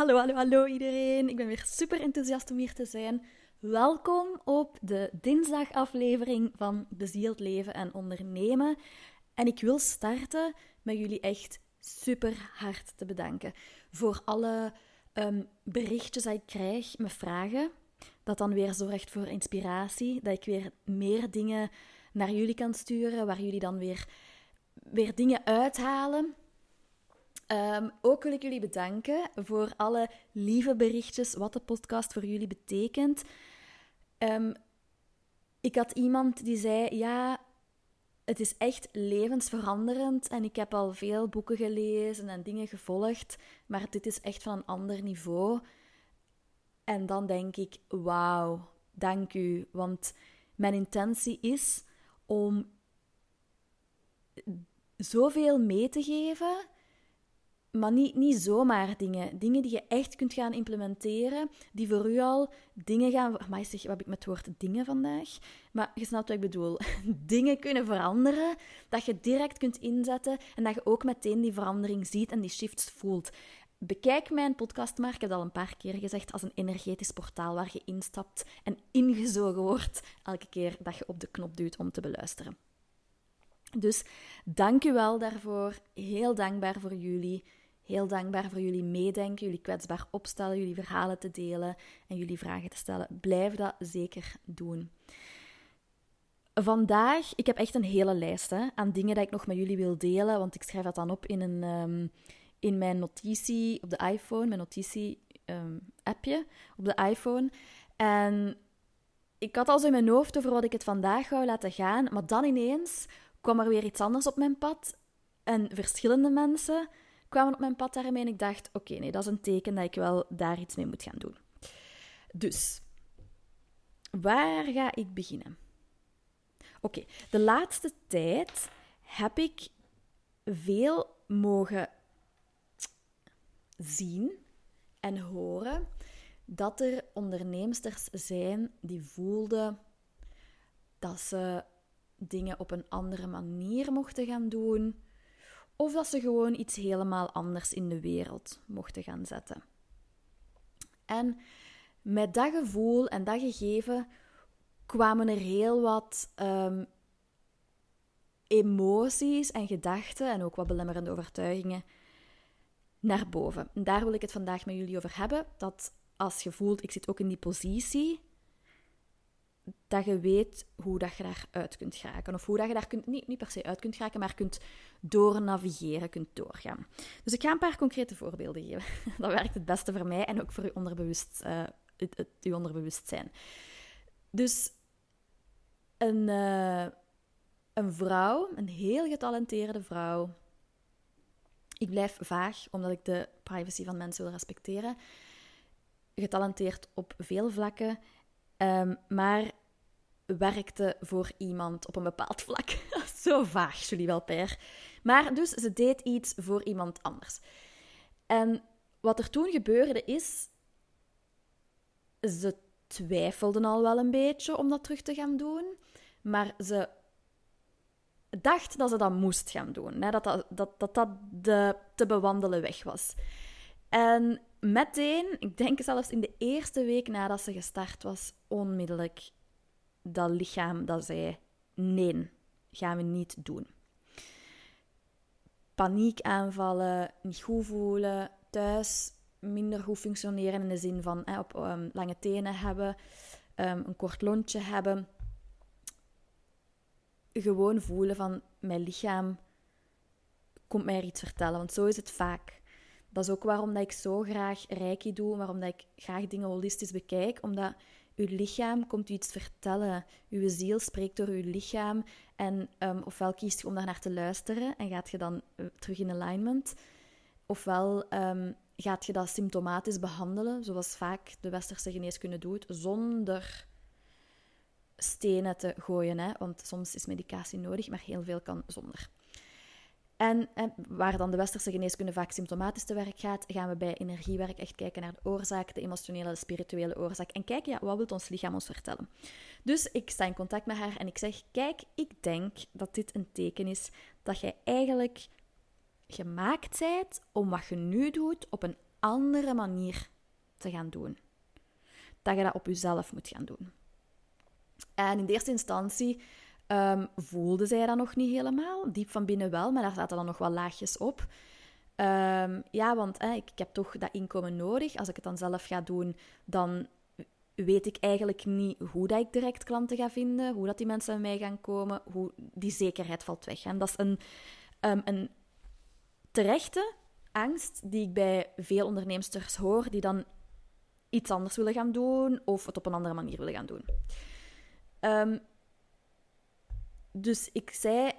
Hallo, hallo, hallo iedereen. Ik ben weer super enthousiast om hier te zijn. Welkom op de dinsdagaflevering van Bezield Leven en Ondernemen. En ik wil starten met jullie echt super hard te bedanken voor alle um, berichtjes die ik krijg met vragen. Dat dan weer zorgt voor inspiratie, dat ik weer meer dingen naar jullie kan sturen, waar jullie dan weer, weer dingen uithalen Ehm, ook wil ik jullie bedanken voor alle lieve berichtjes, wat de podcast voor jullie betekent. Ehm, ik had iemand die zei: Ja, het is echt levensveranderend en ik heb al veel boeken gelezen en dingen gevolgd, maar dit is echt van een ander niveau. En dan denk ik: Wauw, dank u. Want mijn intentie is om zoveel mee te geven maar niet, niet zomaar dingen. Dingen die je echt kunt gaan implementeren, die voor u al dingen gaan... Maar zeg, wat heb ik met het woord dingen vandaag? Maar je snapt wat ik bedoel. dingen kunnen veranderen, dat je direct kunt inzetten en dat je ook meteen die verandering ziet en die shifts voelt. Bekijk mijn podcast maar, ik heb al een paar keer gezegd, als een energetisch portaal waar je instapt en ingezogen wordt elke keer dat je op de knop duwt om te beluisteren. Dus dank u wel daarvoor. Heel dankbaar voor jullie. Heel dankbaar voor jullie meedenken, jullie kwetsbaar opstellen, jullie verhalen te delen en jullie vragen te stellen. Blijf dat zeker doen. Vandaag, ik heb echt een hele lijst hè, aan dingen die ik nog met jullie wil delen, want ik schrijf dat dan op in, een, um, in mijn notitie op de iPhone, mijn notitie-appje ehm, op de iPhone. En ik had al zo in mijn hoofd over wat ik het vandaag wou laten gaan, maar dan ineens kwam er weer iets anders op mijn pad. En verschillende mensen kwamen op mijn pad daarmee en ik dacht, oké, nee, dat is een teken dat ik wel daar iets mee moet gaan doen. Dus, waar ga ik beginnen? Oké, de laatste tijd heb ik veel mogen zien en horen dat er onderneemsters zijn die voelden dat ze dingen op een andere manier mochten gaan doen, of dat ze gewoon iets helemaal anders in de wereld mochten gaan zetten. En met dat gevoel en dat gegeven kwamen er heel wat um, emoties en gedachten en ook wat belemmerende overtuigingen naar boven. En daar wil ik het vandaag met jullie over hebben. Dat als je voelt, ik zit ook in die positie, dat je weet hoe dat je daaruit kunt geraken. Of hoe dat je daar kunt, niet, niet per se uit kunt geraken, maar kunt doornavigeren, kunt doorgaan. Dus ik ga een paar concrete voorbeelden geven. Dat werkt het beste voor mij en ook voor je, onderbewust, uh, het, het, je onderbewustzijn. Dus een, uh, een vrouw, een heel getalenteerde vrouw. Ik blijf vaag, omdat ik de privacy van mensen wil respecteren. Getalenteerd op veel vlakken. Um, maar werkte voor iemand op een bepaald vlak. Zo vaag, Julie Welper. Maar dus, ze deed iets voor iemand anders. En wat er toen gebeurde is... Ze twijfelden al wel een beetje om dat terug te gaan doen. Maar ze dacht dat ze dat moest gaan doen. Hè? Dat, dat, dat, dat dat de te bewandelen weg was. En meteen, ik denk zelfs in de eerste week nadat ze gestart was, onmiddellijk dat lichaam dat zei: nee, gaan we niet doen. Paniekaanvallen, niet goed voelen, thuis minder goed functioneren in de zin van hè, op ehm, lange tenen hebben, um, een kort lontje hebben. Gewoon voelen van mijn lichaam komt mij iets vertellen, want zo is het vaak. Dat is ook waarom dat ik zo graag reiki doe, waarom dat ik graag dingen holistisch bekijk, omdat uw lichaam komt u iets vertellen. Uw ziel spreekt door uw lichaam. En um, ofwel kiest je om daar naar te luisteren en gaat je dan uh, terug in alignment. Ofwel um, gaat je dat symptomatisch behandelen, zoals vaak de westerse geneeskunde doet, zonder stenen te gooien. Hè? Want soms is medicatie nodig, maar heel veel kan zonder. En, waar dan de westerse geneeskunde vaak symptomatisch te werk gaat, gaan we bij energiewerk echt kijken naar de oorzaak, de emotionele, de spirituele oorzaak. En kijken, ja, wat wil ons lichaam ons vertellen? Dus ik sta in contact met haar en ik zeg, kijk, ik denk dat dit een teken is dat jij eigenlijk gemaakt bent om wat je nu doet op een andere manier te gaan doen. Dat je dat op jezelf moet gaan doen. En in de eerste instantie um, voelde zij dat nog niet helemaal. Diep van binnen wel, maar daar zaten dan nog wel laagjes op. Um, ja, want ik, ik, heb toch dat inkomen nodig. Als ik het dan zelf ga doen, dan weet ik eigenlijk niet hoe dat ik direct klanten ga vinden, hoe dat die mensen bij mij gaan komen, hoe die zekerheid valt weg. En dat is een, um, een terechte angst die ik bij veel onderneemsters hoor, die dan iets anders willen gaan doen of het op een andere manier willen gaan doen. Dus ik zei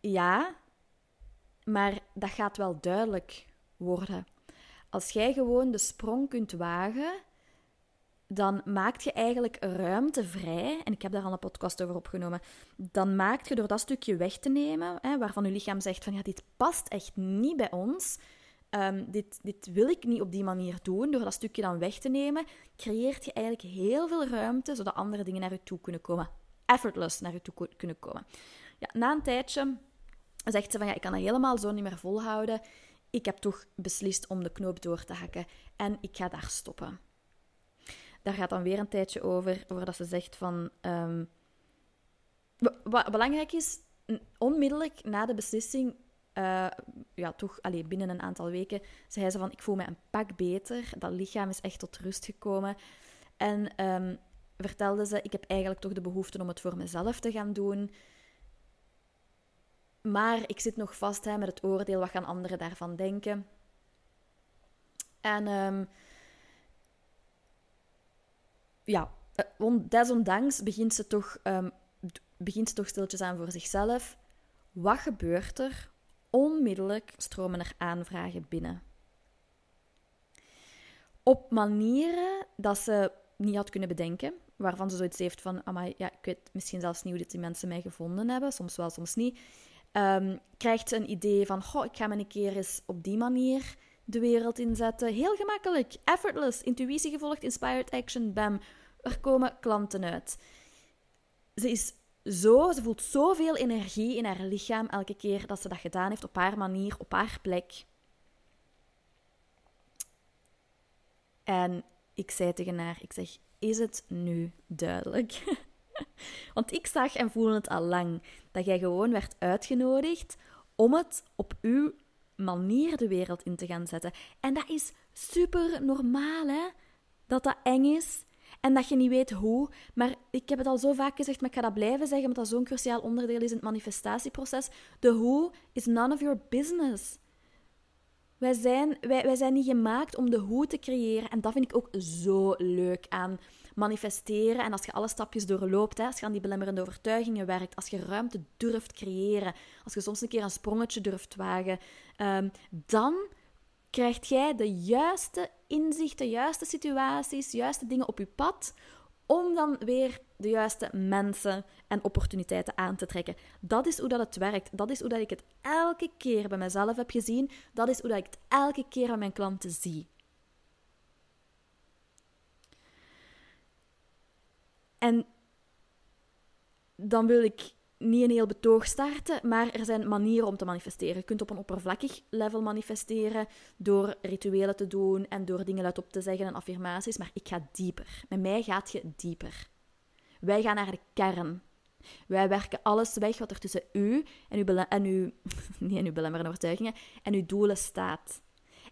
ja, maar dat gaat wel duidelijk worden. Als jij gewoon de sprong kunt wagen, dan maak je eigenlijk ruimte vrij. En ik heb daar al een podcast over opgenomen. Dan maak je door dat stukje weg te nemen, hè, waarvan je lichaam zegt van ja, dit past echt niet bij ons. Um, dit, dit wil ik niet op die manier doen. Door dat stukje dan weg te nemen, creëert je eigenlijk heel veel ruimte, zodat andere dingen naar je toe kunnen komen. Effortless naar je toe kunnen komen. Ja, na een tijdje zegt ze van ja, ik kan dat helemaal zo niet meer volhouden. Ik heb toch beslist om de knoop door te hakken en ik ga daar stoppen. Daar gaat dan weer een tijdje over, voordat ze zegt van... Ehm, wat belangrijk is, onmiddellijk na de beslissing, uh, ja, toch allee, binnen een aantal weken, zei ze van, ik voel me een pak beter. Dat lichaam is echt tot rust gekomen. En um, vertelde ze, ik heb eigenlijk toch de behoefte om het voor mezelf te gaan doen. Maar ik zit nog vast hè, met het oordeel, wat gaan anderen daarvan denken? En um, ja, eh, desondanks begint ze, toch, um, begint ze toch stiltjes aan voor zichzelf. Wat gebeurt er? Onmiddellijk stromen er aanvragen binnen. Op manieren dat ze niet had kunnen bedenken. Waarvan ze zoiets heeft van, amai, ja, ik weet misschien zelfs niet hoe die mensen mij gevonden hebben. Soms wel, soms niet. Um, krijgt een idee van, goh, ik ga me een keer eens op die manier de wereld inzetten. Heel gemakkelijk, effortless, intuïtie gevolgd, inspired action, bam. Er komen klanten uit. Ze is zo, ze voelt zoveel energie in haar lichaam elke keer dat ze dat gedaan heeft op haar manier, op haar plek. En ik zei tegen haar, ik zeg, is het nu duidelijk? Want ik zag en voelde het al lang, dat jij gewoon werd uitgenodigd om het op uw manier de wereld in te gaan zetten. En dat is super normaal, hè? Dat dat eng is en dat je niet weet hoe. Maar ik heb het al zo vaak gezegd, maar ik ga dat blijven zeggen, omdat dat zo'n cruciaal onderdeel is in het manifestatieproces. De hoe is none of your business. Wij zijn, wij, wij zijn niet gemaakt om de hoe te creëren. En dat vind ik ook zo leuk aan manifesteren. En als je alle stapjes doorloopt, hè, als je aan die belemmerende overtuigingen werkt, als je ruimte durft creëren, als je soms een keer een sprongetje durft wagen, um, dan krijg jij de juiste inzichten, juiste situaties, juiste dingen op je pad om dan weer de juiste mensen en opportuniteiten aan te trekken. Dat is hoe dat het werkt. Dat is hoe dat ik het elke keer bij mezelf heb gezien. Dat is hoe dat ik het elke keer aan mijn klanten zie. En dan wil ik niet een heel betoog starten, maar er zijn manieren om te manifesteren. Je kunt op een oppervlakkig level manifesteren door rituelen te doen en door dingen luidop te zeggen en affirmaties, maar ik ga dieper. Met mij gaat je dieper. Wij gaan naar de kern. Wij werken alles weg wat er tussen u en uw, en uw, niet en uw belemmerende overtuigingen en uw doelen staat.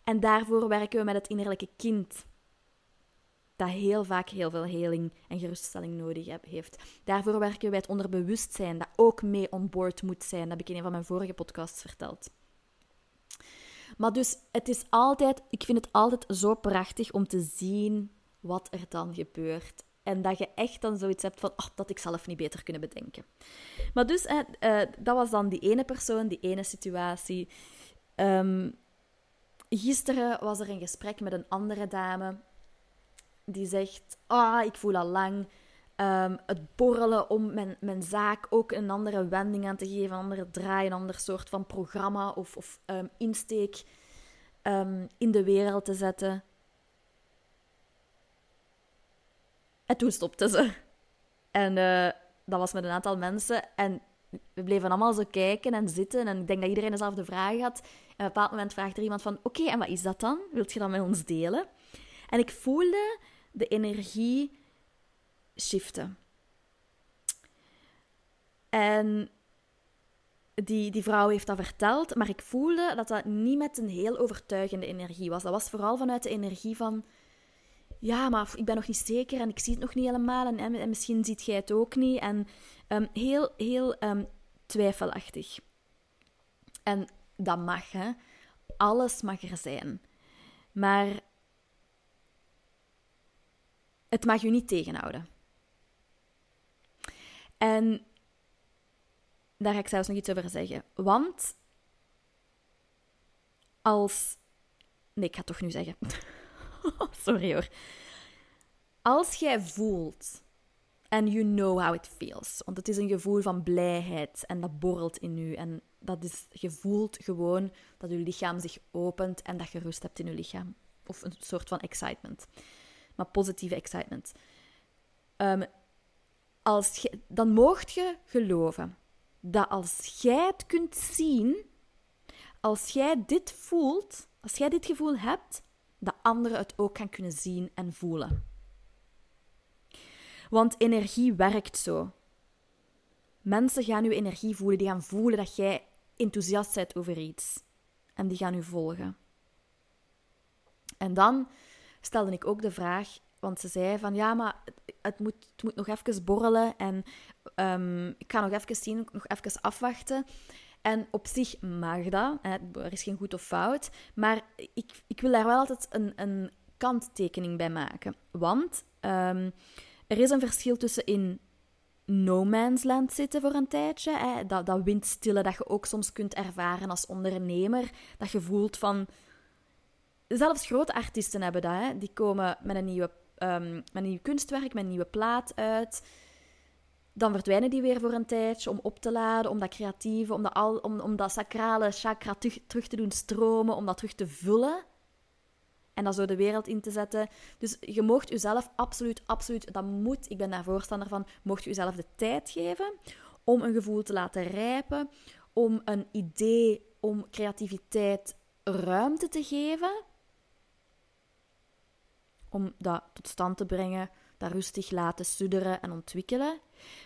En daarvoor werken we met het innerlijke kind dat heel vaak heel veel heling en geruststelling nodig heeft. Daarvoor werken we bij het onderbewustzijn, dat ook mee on board moet zijn. Dat heb ik in een van mijn vorige podcasts verteld. Maar dus, het is altijd, ik vind het altijd zo prachtig om te zien wat er dan gebeurt. En dat je echt dan zoiets hebt van, oh, dat ik zelf niet beter kunnen bedenken. Maar dus, eh, dat was dan die ene persoon, die ene situatie. Um, gisteren was er een gesprek met een andere dame die zegt: Ah, ik voel al lang um, het borrelen om mijn, mijn zaak ook een andere wending aan te geven, een andere draai, een ander soort van programma of, of um, insteek um, in de wereld te zetten. En toen stopte ze. En uh, dat was met een aantal mensen. En we bleven allemaal zo kijken en zitten. En ik denk dat iedereen dezelfde vraag had. En op een bepaald moment vraagt er iemand van... Oké, en wat is dat dan? Wilt je dat met ons delen? En ik voelde de energie shiften. En die, die vrouw heeft dat verteld, maar ik voelde dat dat niet met een heel overtuigende energie was. Dat was vooral vanuit de energie van... Ja, maar ik ben nog niet zeker en ik zie het nog niet helemaal en, en, misschien ziet jij het ook niet. En um, heel, heel um, twijfelachtig. En dat mag, hè. Alles mag er zijn. Maar het mag je niet tegenhouden. En daar ga ik zelfs nog iets over zeggen. Want als. Nee, ik ga het toch nu zeggen. Sorry hoor. Als jij voelt. En you know how it feels. Want het is een gevoel van blijheid. En dat borrelt in u. En dat is, je voelt gewoon dat je lichaam zich opent. En dat je rust hebt in je lichaam. Of een soort van excitement. Maar positieve excitement. Um, als dan moogt je geloven dat als jij het kunt zien, als jij dit voelt, als jij dit gevoel hebt, dat anderen het ook gaan kunnen zien en voelen. Want energie werkt zo. Mensen gaan uw energie voelen, die gaan voelen dat jij enthousiast bent over iets. En die gaan u volgen. En dan stelde ik ook de vraag: want ze zei van ja, maar het moet, het moet nog even borrelen en um, ik ga nog even zien, nog even afwachten. En op zich mag dat, er is geen goed of fout, maar ik, ik wil daar wel altijd een, een kanttekening bij maken. Want um, er is een verschil tussen in no man's land zitten voor een tijdje, hè, dat, dat windstille dat je ook soms kunt ervaren als ondernemer, dat je voelt van... Zelfs grote artiesten hebben dat, hè. die komen met een nieuwe um, met een nieuw kunstwerk, met een nieuwe plaat uit. Dan verdwijnen die weer voor een tijdje om op te laden, om dat creatieve, om dat, al, om, om dat sacrale chakra terug, terug te doen stromen, om dat terug te vullen. En dat zo de wereld in te zetten. Dus je mocht jezelf absoluut, absoluut, dat moet, ik ben daar voorstander van, mocht je jezelf de tijd geven om een gevoel te laten rijpen, om een idee, om creativiteit ruimte te geven om dat tot stand te brengen, dat rustig laten sudderen en ontwikkelen.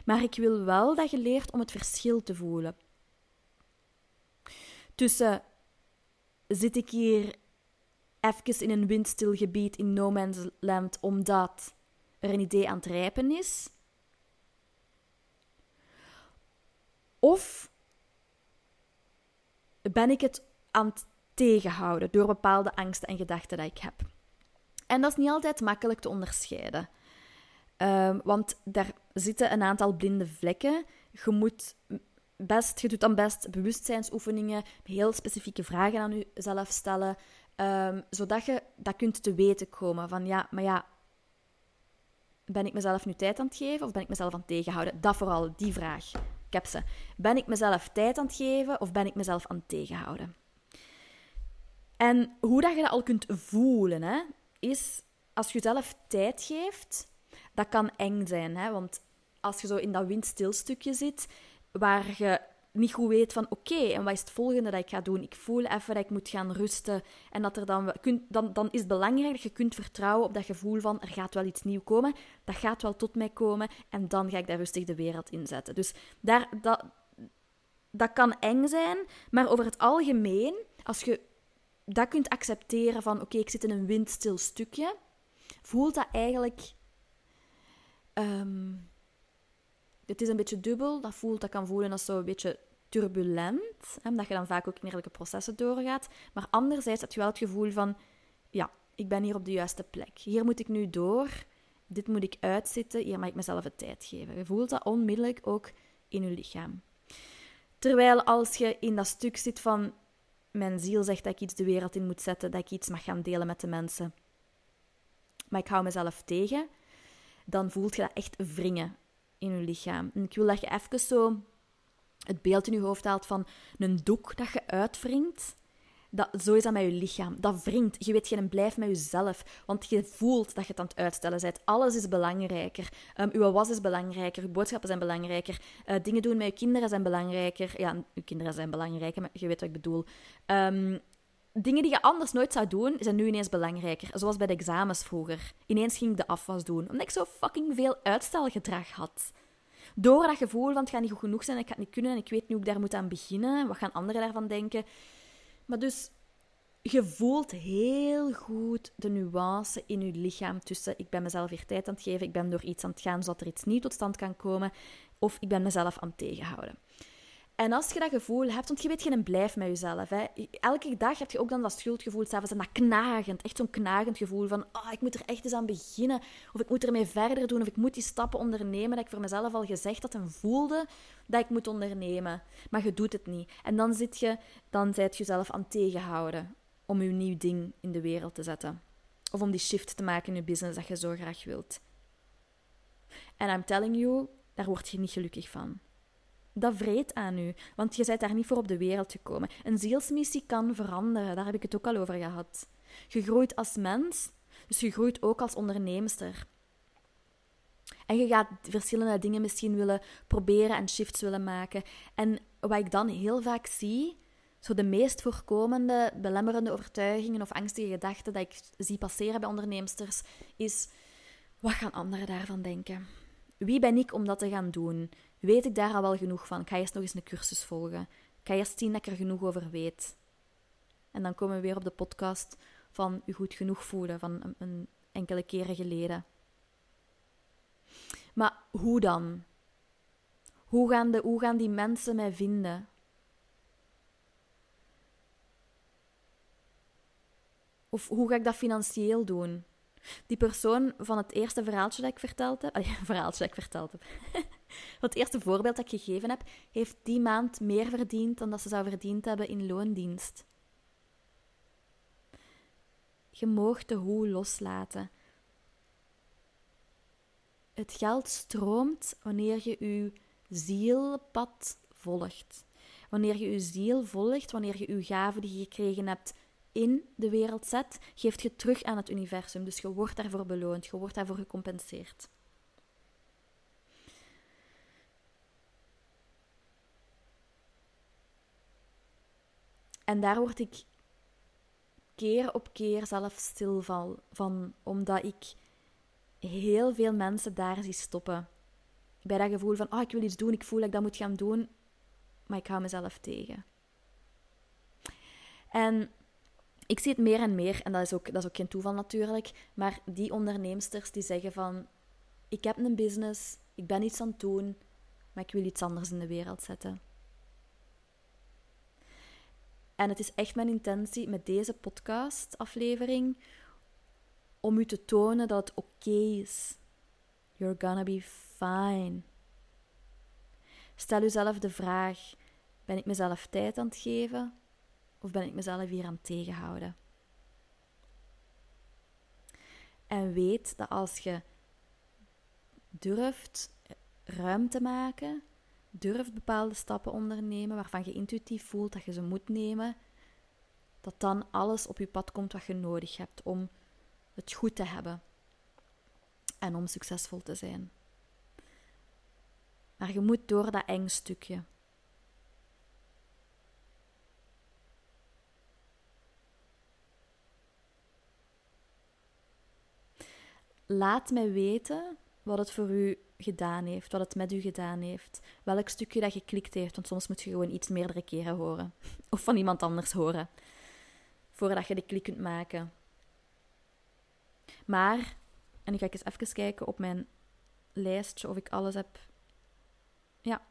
Maar ik wil wel dat je leert om het verschil te voelen. Tussen zit ik hier even in een windstil gebied in no man's land omdat er een idee aan het rijpen is? Of ben ik het aan het tegenhouden door bepaalde angsten en gedachten dat ik heb? En dat is niet altijd makkelijk te onderscheiden. Um, want daar zitten een aantal blinde vlekken. Je moet best, je doet dan best bewustzijnsoefeningen, heel specifieke vragen aan jezelf stellen, um, zodat je dat kunt te weten komen. Van ja, maar ja, ben ik mezelf nu tijd aan het geven of ben ik mezelf aan het tegenhouden? Dat vooral, die vraag. Ik heb ze. Ben ik mezelf tijd aan het geven of ben ik mezelf aan het tegenhouden? En hoe dat je dat al kunt voelen, hè? Is als je jezelf tijd geeft, dat kan eng zijn. Hè? Want als je zo in dat windstilstukje zit, waar je niet goed weet van oké, en wat is het volgende dat ik ga doen? Ik voel even dat ik moet gaan rusten. En dat er dan, dan, dan is het belangrijk dat je kunt vertrouwen op dat gevoel van er gaat wel iets nieuws komen. Dat gaat wel tot mij komen. En dan ga ik daar rustig de wereld in zetten. Dus daar, dat, dat kan eng zijn, maar over het algemeen, als je dat kunt accepteren van oké, ik zit in een windstil stukje, voelt dat eigenlijk. Um, het is een beetje dubbel. Dat, voelt, dat kan voelen als zo een beetje turbulent, hè, je dan vaak ook innerlijke processen doorgaat. Maar anderzijds heb je wel het gevoel van, ja, ik ben hier op de juiste plek. Hier moet ik nu door. Dit moet ik uitzitten. Hier mag ik mezelf de tijd geven. Je voelt dat onmiddellijk ook in je lichaam. Terwijl als je in dat stuk zit van mijn ziel zegt dat ik iets de wereld in moet zetten, dat ik iets mag gaan delen met de mensen. Maar ik hou mezelf tegen, dan voelt je dat echt wringen in je lichaam. En ik wil dat je even zo het beeld in je hoofd haalt van een doek dat je uitwringt Dat, zo is dat met je lichaam. Dat wringt. Je weet geen blijf met jezelf. Want je voelt dat je het aan het uitstellen bent. Alles is belangrijker. Um, uw was is belangrijker. Uw boodschappen zijn belangrijker. Uh, dingen doen met je kinderen zijn belangrijker. Ja, uw kinderen zijn belangrijker, maar je weet wat ik bedoel. Um, dingen die je anders nooit zou doen, zijn nu ineens belangrijker. Zoals bij de examens vroeger. Ineens ging ik de afwas doen, omdat ik zo fucking veel uitstelgedrag had. Door dat gevoel van het gaat niet goed genoeg zijn, ik ga het niet kunnen en ik weet niet hoe ik daar moet aan beginnen. Wat gaan anderen daarvan denken? Maar dus, je voelt heel goed de nuance in je lichaam tussen ik ben mezelf weer tijd aan het geven, ik ben door iets aan het gaan zodat er iets nieuws tot stand kan komen, of ik ben mezelf aan het tegenhouden. En als je dat gevoel hebt, want je weet geen blijf met jezelf. Hè. Elke dag heb je ook dan dat schuldgevoel s'avonds en dat knagend, echt zo'n knagend gevoel van oh, ik moet er echt eens aan beginnen, of ik moet ermee verder doen, of ik moet die stappen ondernemen dat ik voor mezelf al gezegd had en voelde dat ik moet ondernemen. Maar je doet het niet. En dan zit je, dan zijt je jezelf aan tegenhouden om je nieuw ding in de wereld te zetten. Of om die shift te maken in je business dat je zo graag wilt. En I'm telling you, daar word je niet gelukkig van dat vreet aan u, want je bent daar niet voor op de wereld gekomen. Een zielsmissie kan veranderen, daar heb ik het ook al over gehad. Je groeit als mens, dus je groeit ook als onderneemster. En je gaat verschillende dingen misschien willen proberen en shifts willen maken. En wat ik dan heel vaak zie, zo de meest voorkomende belemmerende overtuigingen of angstige gedachten dat ik zie passeren bij onderneemsters, is: wat gaan anderen daarvan denken? Wie ben ik om dat te gaan doen? Weet ik daar al wel genoeg van? Ik ga eerst nog eens een cursus volgen. Ik ga eerst zien dat ik er genoeg over weet. En dan komen we weer op de podcast van u goed genoeg voelen van een, enkele keren geleden. Maar hoe dan? Hoe gaan, de, hoe gaan die mensen mij vinden? Of hoe ga ik dat financieel doen? Die persoon van het eerste verhaaltje dat ik verteld heb, allee, verhaaltje dat ik verteld heb, het eerste voorbeeld dat ik gegeven heb, heeft die maand meer verdiend dan dat ze zou verdiend hebben in loondienst. Je moogt de hoe loslaten. Het geld stroomt wanneer je je zielpad volgt. Wanneer je je ziel volgt, wanneer je je gaven die je gekregen hebt in de wereld zet, geeft je terug aan het universum. Dus je wordt daarvoor beloond, je wordt daarvoor gecompenseerd. En daar word ik keer op keer zelf stil van, omdat ik heel veel mensen daar zie stoppen. Bij dat gevoel van, oh, ik wil iets doen, ik voel dat ik dat moet gaan doen, maar ik hou mezelf tegen. En ik zie het meer en meer, en dat is, ook, dat is ook geen toeval natuurlijk, maar die onderneemsters die zeggen van, ik heb een business, ik ben iets aan het doen, maar ik wil iets anders in de wereld zetten. En het is echt mijn intentie met deze podcast-aflevering om u te tonen dat het oké is. You're gonna be fine. Stel uzelf de vraag: ben ik mezelf tijd aan het geven of ben ik mezelf hier aan tegenhouden? En weet dat als je durft ruimte maken durft bepaalde stappen ondernemen waarvan je intuïtief voelt dat je ze moet nemen, dat dan alles op je pad komt wat je nodig hebt om het goed te hebben en om succesvol te zijn. Maar je moet door dat eng stukje. Laat mij weten wat het voor u gedaan heeft, wat het met u gedaan heeft, welk stukje dat geklikt heeft, want soms moet je gewoon iets meerdere keren horen. Of van iemand anders horen, voordat je de klik kunt maken. Maar, en ik ga eens even kijken op mijn lijstje of ik alles heb. Ja.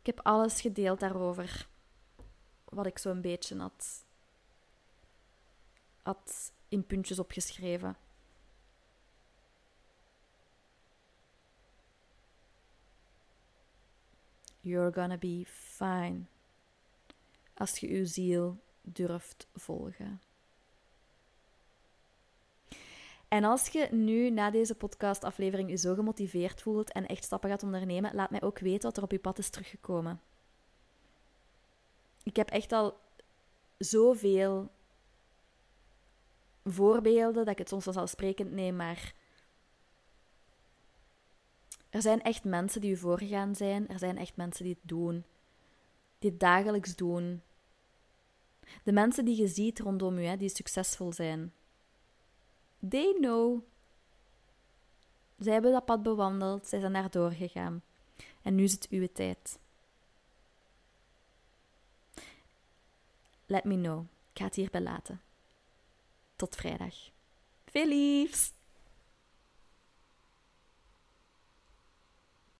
Ik heb alles gedeeld daarover, wat ik zo'n beetje had, had in puntjes opgeschreven. You're gonna be fine. Als je je ziel durft volgen. En als je nu na deze podcastaflevering je zo gemotiveerd voelt en echt stappen gaat ondernemen, laat mij ook weten wat er op je pad is teruggekomen. ik heb echt al zoveel voorbeelden dat ik het soms vanzelfsprekend neem, maar er zijn echt mensen die u voorgegaan zijn. Er zijn echt mensen die het doen. Die het dagelijks doen. De mensen die je ziet rondom u, hè, die succesvol zijn. They know. Zij hebben dat pad bewandeld, zij zijn daar doorgegaan. En nu is het uw tijd. Let me know. Ik ga het hierbij laten. Tot vrijdag. Veel liefs!